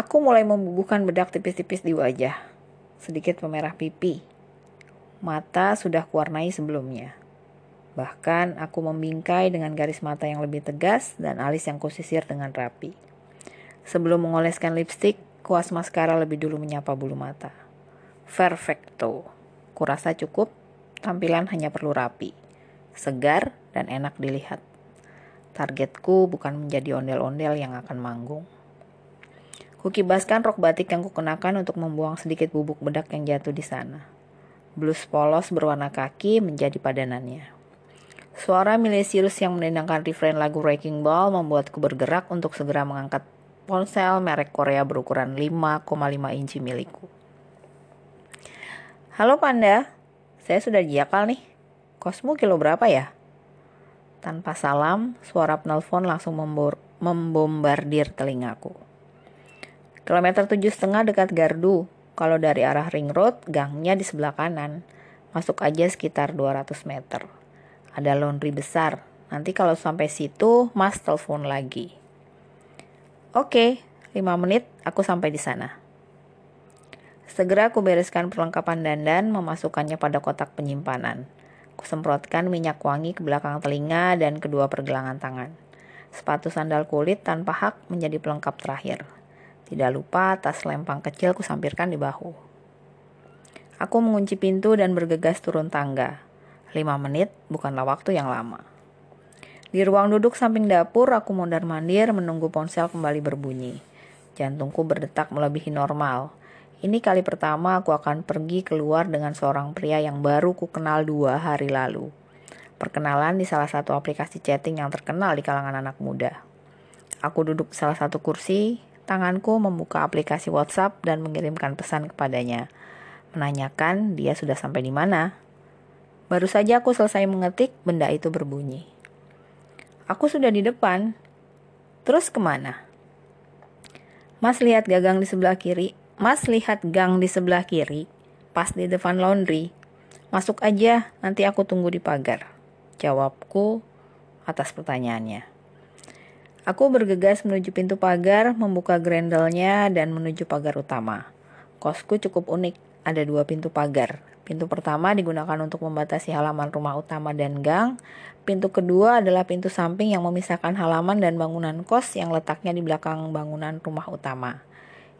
Aku mulai membubuhkan bedak tipis-tipis di wajah, sedikit pemerah pipi. Mata sudah kuwarnai sebelumnya. Bahkan aku membingkai dengan garis mata yang lebih tegas dan alis yang kusisir dengan rapi. Sebelum mengoleskan lipstik, kuas maskara lebih dulu menyapa bulu mata. Perfecto. Kurasa cukup, tampilan hanya perlu rapi, segar, dan enak dilihat. Targetku bukan menjadi ondel-ondel yang akan manggung. Kukibaskan rok batik yang kukenakan untuk membuang sedikit bubuk bedak yang jatuh di sana. Blus polos berwarna kaki menjadi padanannya. Suara Milesius yang menendangkan refrain lagu Wrecking Ball membuatku bergerak untuk segera mengangkat ponsel merek Korea berukuran 5,5 inci milikku. Halo Panda, saya sudah di Jakal nih. Kosmu kilo berapa ya? Tanpa salam, suara penelpon langsung membombardir telingaku. Kilometer tujuh setengah dekat Gardu. Kalau dari arah ring road, gangnya di sebelah kanan. Masuk aja sekitar 200 meter. Ada laundry besar. Nanti kalau sampai situ, mas telepon lagi. Oke, 5 menit aku sampai di sana. Segera aku bereskan perlengkapan dandan, memasukkannya pada kotak penyimpanan. Kusemprotkan minyak wangi ke belakang telinga dan kedua pergelangan tangan. Sepatu sandal kulit tanpa hak menjadi pelengkap terakhir. Tidak lupa tas lempang kecil kusampirkan di bahu. Aku mengunci pintu dan bergegas turun tangga. Lima menit bukanlah waktu yang lama. Di ruang duduk samping dapur, aku mondar-mandir menunggu ponsel kembali berbunyi. Jantungku berdetak melebihi normal. Ini kali pertama aku akan pergi keluar dengan seorang pria yang baru ku kenal dua hari lalu. Perkenalan di salah satu aplikasi chatting yang terkenal di kalangan anak muda. Aku duduk di salah satu kursi, Tanganku membuka aplikasi WhatsApp dan mengirimkan pesan kepadanya, menanyakan dia sudah sampai di mana. Baru saja aku selesai mengetik, benda itu berbunyi. Aku sudah di depan. Terus ke mana? Mas lihat gagang di sebelah kiri. Mas lihat gang di sebelah kiri, pas di depan laundry. Masuk aja, nanti aku tunggu di pagar. Jawabku atas pertanyaannya. Aku bergegas menuju pintu pagar, membuka grendelnya, dan menuju pagar utama. Kosku cukup unik, ada dua pintu pagar. Pintu pertama digunakan untuk membatasi halaman rumah utama dan gang. Pintu kedua adalah pintu samping yang memisahkan halaman dan bangunan kos yang letaknya di belakang bangunan rumah utama.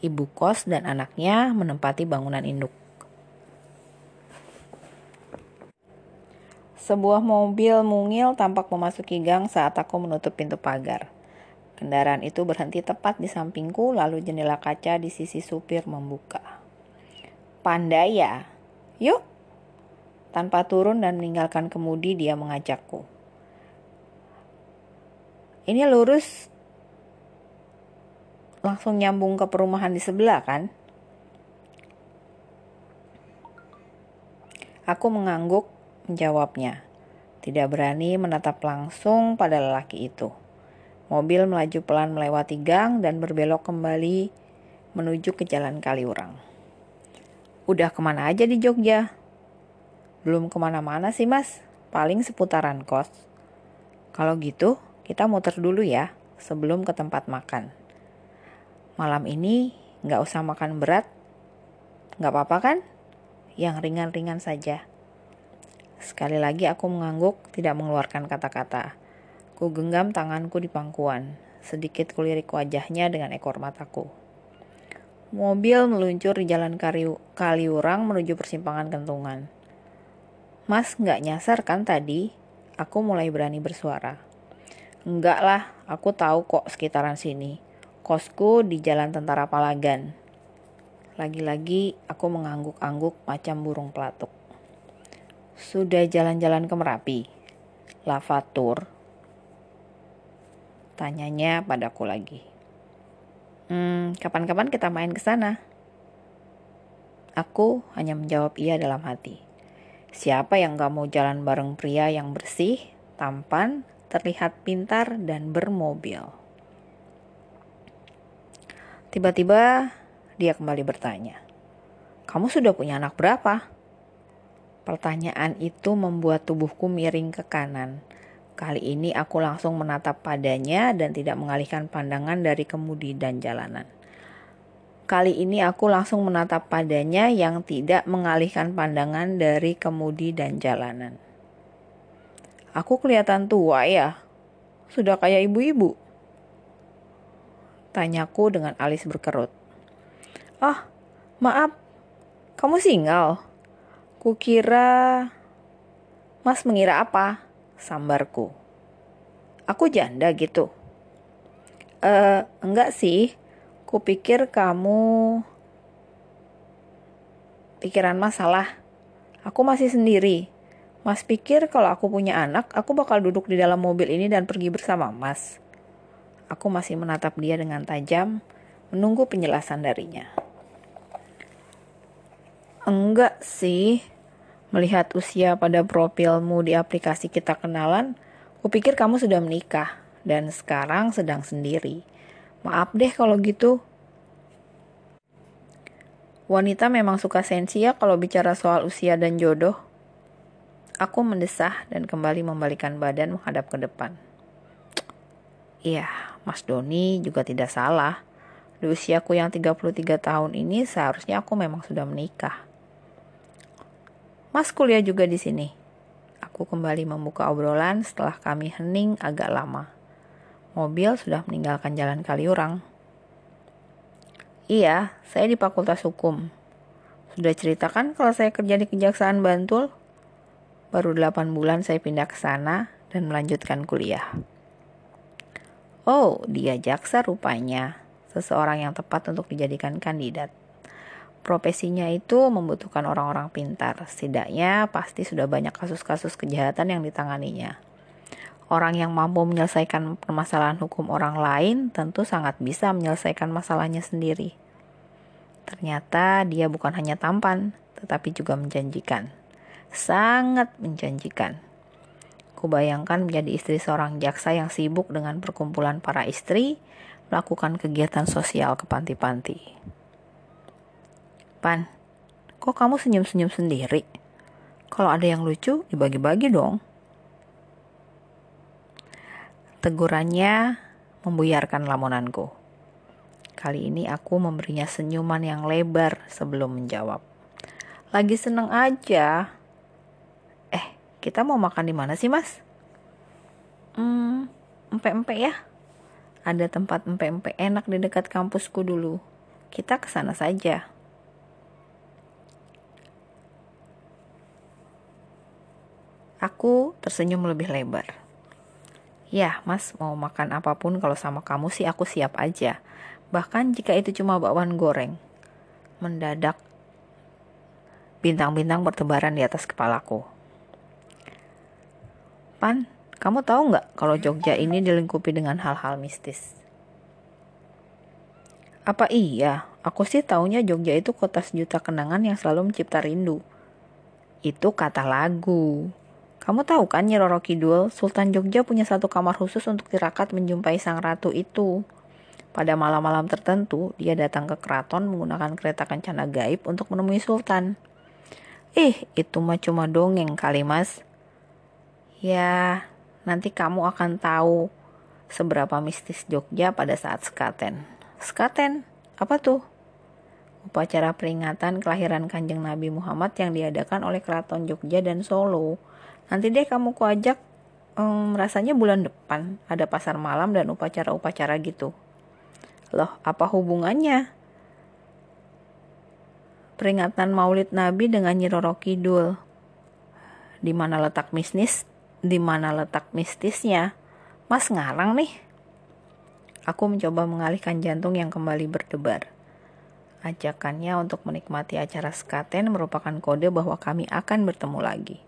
Ibu kos dan anaknya menempati bangunan induk. Sebuah mobil mungil tampak memasuki gang saat aku menutup pintu pagar. Kendaraan itu berhenti tepat di sampingku, lalu jendela kaca di sisi supir membuka. Pandaya, yuk. Tanpa turun dan meninggalkan kemudi, dia mengajakku. Ini lurus langsung nyambung ke perumahan di sebelah kan? Aku mengangguk menjawabnya. Tidak berani menatap langsung pada lelaki itu. Mobil melaju pelan melewati gang dan berbelok kembali menuju ke jalan Kaliurang. Udah ke mana aja di Jogja? Belum ke mana-mana sih mas, paling seputaran kos. Kalau gitu, kita muter dulu ya, sebelum ke tempat makan. Malam ini nggak usah makan berat, nggak apa-apa kan? Yang ringan-ringan saja. Sekali lagi aku mengangguk, tidak mengeluarkan kata-kata. Ku genggam tanganku di pangkuan, sedikit kulirik wajahnya dengan ekor mataku. Mobil meluncur di jalan Kaliurang menuju persimpangan kentungan. Mas nggak nyasar kan tadi? Aku mulai berani bersuara. Enggak lah, aku tahu kok sekitaran sini. Kosku di jalan Tentara Palagan. Lagi-lagi aku mengangguk-angguk macam burung pelatuk. Sudah jalan-jalan ke Merapi? Lavatur, Tanyanya padaku lagi. Hmm, kapan-kapan kita main ke sana? Aku hanya menjawab iya dalam hati. Siapa yang gak mau jalan bareng pria yang bersih, tampan, terlihat pintar, dan bermobil? Tiba-tiba dia kembali bertanya, "Kamu sudah punya anak berapa?" Pertanyaan itu membuat tubuhku miring ke kanan Kali ini aku langsung menatap padanya dan tidak mengalihkan pandangan dari kemudi dan jalanan. Kali ini aku langsung menatap padanya yang tidak mengalihkan pandangan dari kemudi dan jalanan. Aku kelihatan tua ya? Sudah kayak ibu-ibu? Tanyaku dengan alis berkerut. Ah, maaf. Kamu single? Kukira... Mas mengira apa? Sambarku. Aku janda gitu. Uh, enggak sih Kupikir kamu pikiran masalah. Aku masih sendiri. Mas pikir kalau aku punya anak, aku bakal duduk di dalam mobil ini dan pergi bersama Mas. Aku masih menatap dia dengan tajam, menunggu penjelasan darinya. Enggak sih, melihat usia pada profilmu di aplikasi kita kenalan, kupikir kamu sudah menikah dan sekarang sedang sendiri. Maaf deh kalau gitu. Wanita memang suka sensi ya kalau bicara soal usia dan jodoh. Aku mendesah dan kembali membalikan badan menghadap ke depan. Iya, Mas Doni juga tidak salah. Di usiaku yang 33 tahun ini seharusnya aku memang sudah menikah. Mas kuliah juga di sini. Aku kembali membuka obrolan setelah kami hening agak lama mobil sudah meninggalkan jalan Kaliurang. Iya, saya di Fakultas Hukum. Sudah ceritakan kalau saya kerja di Kejaksaan Bantul? Baru 8 bulan saya pindah ke sana dan melanjutkan kuliah. Oh, dia jaksa rupanya. Seseorang yang tepat untuk dijadikan kandidat. Profesinya itu membutuhkan orang-orang pintar. Setidaknya pasti sudah banyak kasus-kasus kejahatan yang ditanganinya. Orang yang mampu menyelesaikan permasalahan hukum orang lain tentu sangat bisa menyelesaikan masalahnya sendiri. Ternyata dia bukan hanya tampan, tetapi juga menjanjikan. Sangat menjanjikan. Kubayangkan menjadi istri seorang jaksa yang sibuk dengan perkumpulan para istri, melakukan kegiatan sosial ke panti-panti. Pan, kok kamu senyum-senyum sendiri? Kalau ada yang lucu, dibagi-bagi dong. Tegurannya membuyarkan lamunanku. Kali ini aku memberinya senyuman yang lebar sebelum menjawab. Lagi seneng aja. Eh, kita mau makan di mana sih, Mas? Hmm, empe-empe ya. Ada tempat empe-empe enak di dekat kampusku dulu. Kita ke sana saja. Aku tersenyum lebih lebar. Ya, Mas, mau makan apa pun kalau sama kamu sih aku siap aja. Bahkan jika itu cuma bakwan goreng. Mendadak bintang-bintang bertebaran di atas kepalaku. Pan, kamu tahu nggak kalau Jogja ini dilingkupi dengan hal-hal mistis? Apa iya? Aku sih taunya Jogja itu kota sejuta kenangan yang selalu mencipta rindu. Itu kata lagu. Kamu tahu kan Nyi Roro Kidul, Sultan Jogja punya satu kamar khusus untuk tirakat menjumpai sang ratu itu. Pada malam-malam tertentu, dia datang ke keraton menggunakan kereta kencana gaib untuk menemui Sultan. Eh, itu mah cuma dongeng kali mas. Ya, nanti kamu akan tahu seberapa mistis Jogja pada saat sekaten. Sekaten? Apa tuh? Upacara peringatan kelahiran Kanjeng Nabi Muhammad yang diadakan oleh Keraton Jogja dan Solo Nanti deh kamu ku ajak um, rasanya bulan depan ada pasar malam dan upacara-upacara gitu. Loh, apa hubungannya? Peringatan Maulid Nabi dengan Nyi Roro Kidul. Di mana letak mistis? Di mana letak mistisnya? Mas ngarang nih. Aku mencoba mengalihkan jantung yang kembali berdebar. Ajakannya untuk menikmati acara skaten merupakan kode bahwa kami akan bertemu lagi.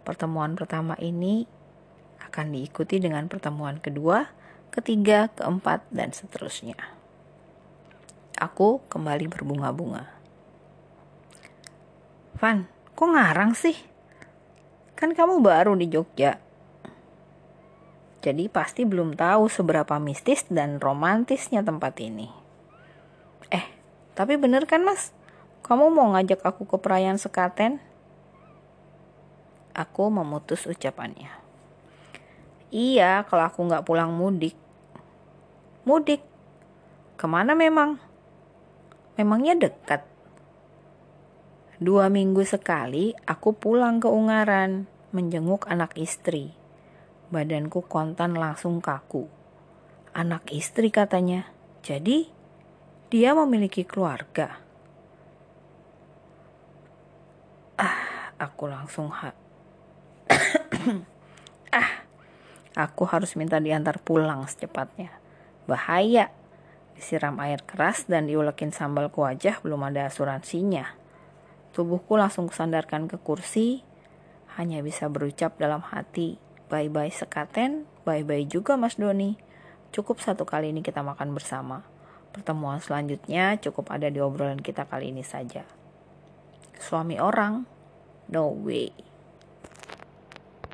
Pertemuan pertama ini akan diikuti dengan pertemuan kedua, ketiga, keempat, dan seterusnya. Aku kembali berbunga-bunga. Van, kok ngarang sih? Kan kamu baru di Jogja. Jadi pasti belum tahu seberapa mistis dan romantisnya tempat ini. Eh, tapi bener kan mas? Kamu mau ngajak aku ke perayaan sekaten? Aku memutus ucapannya. Iya, kalau aku nggak pulang mudik. Mudik? Ke mana memang? Memangnya dekat? Dua minggu sekali aku pulang ke Ungaran, menjenguk anak istri. Badanku kontan langsung kaku. Anak istri katanya. Jadi, dia memiliki keluarga. Ah, aku langsung ha ah, aku harus minta diantar pulang secepatnya. Bahaya. Disiram air keras dan diulekin sambal ke wajah belum ada asuransinya. Tubuhku langsung kusandarkan ke kursi, hanya bisa berucap dalam hati, bye-bye sekaten, bye-bye juga Mas Doni. Cukup satu kali ini kita makan bersama. Pertemuan selanjutnya cukup ada di obrolan kita kali ini saja. Suami orang? No way.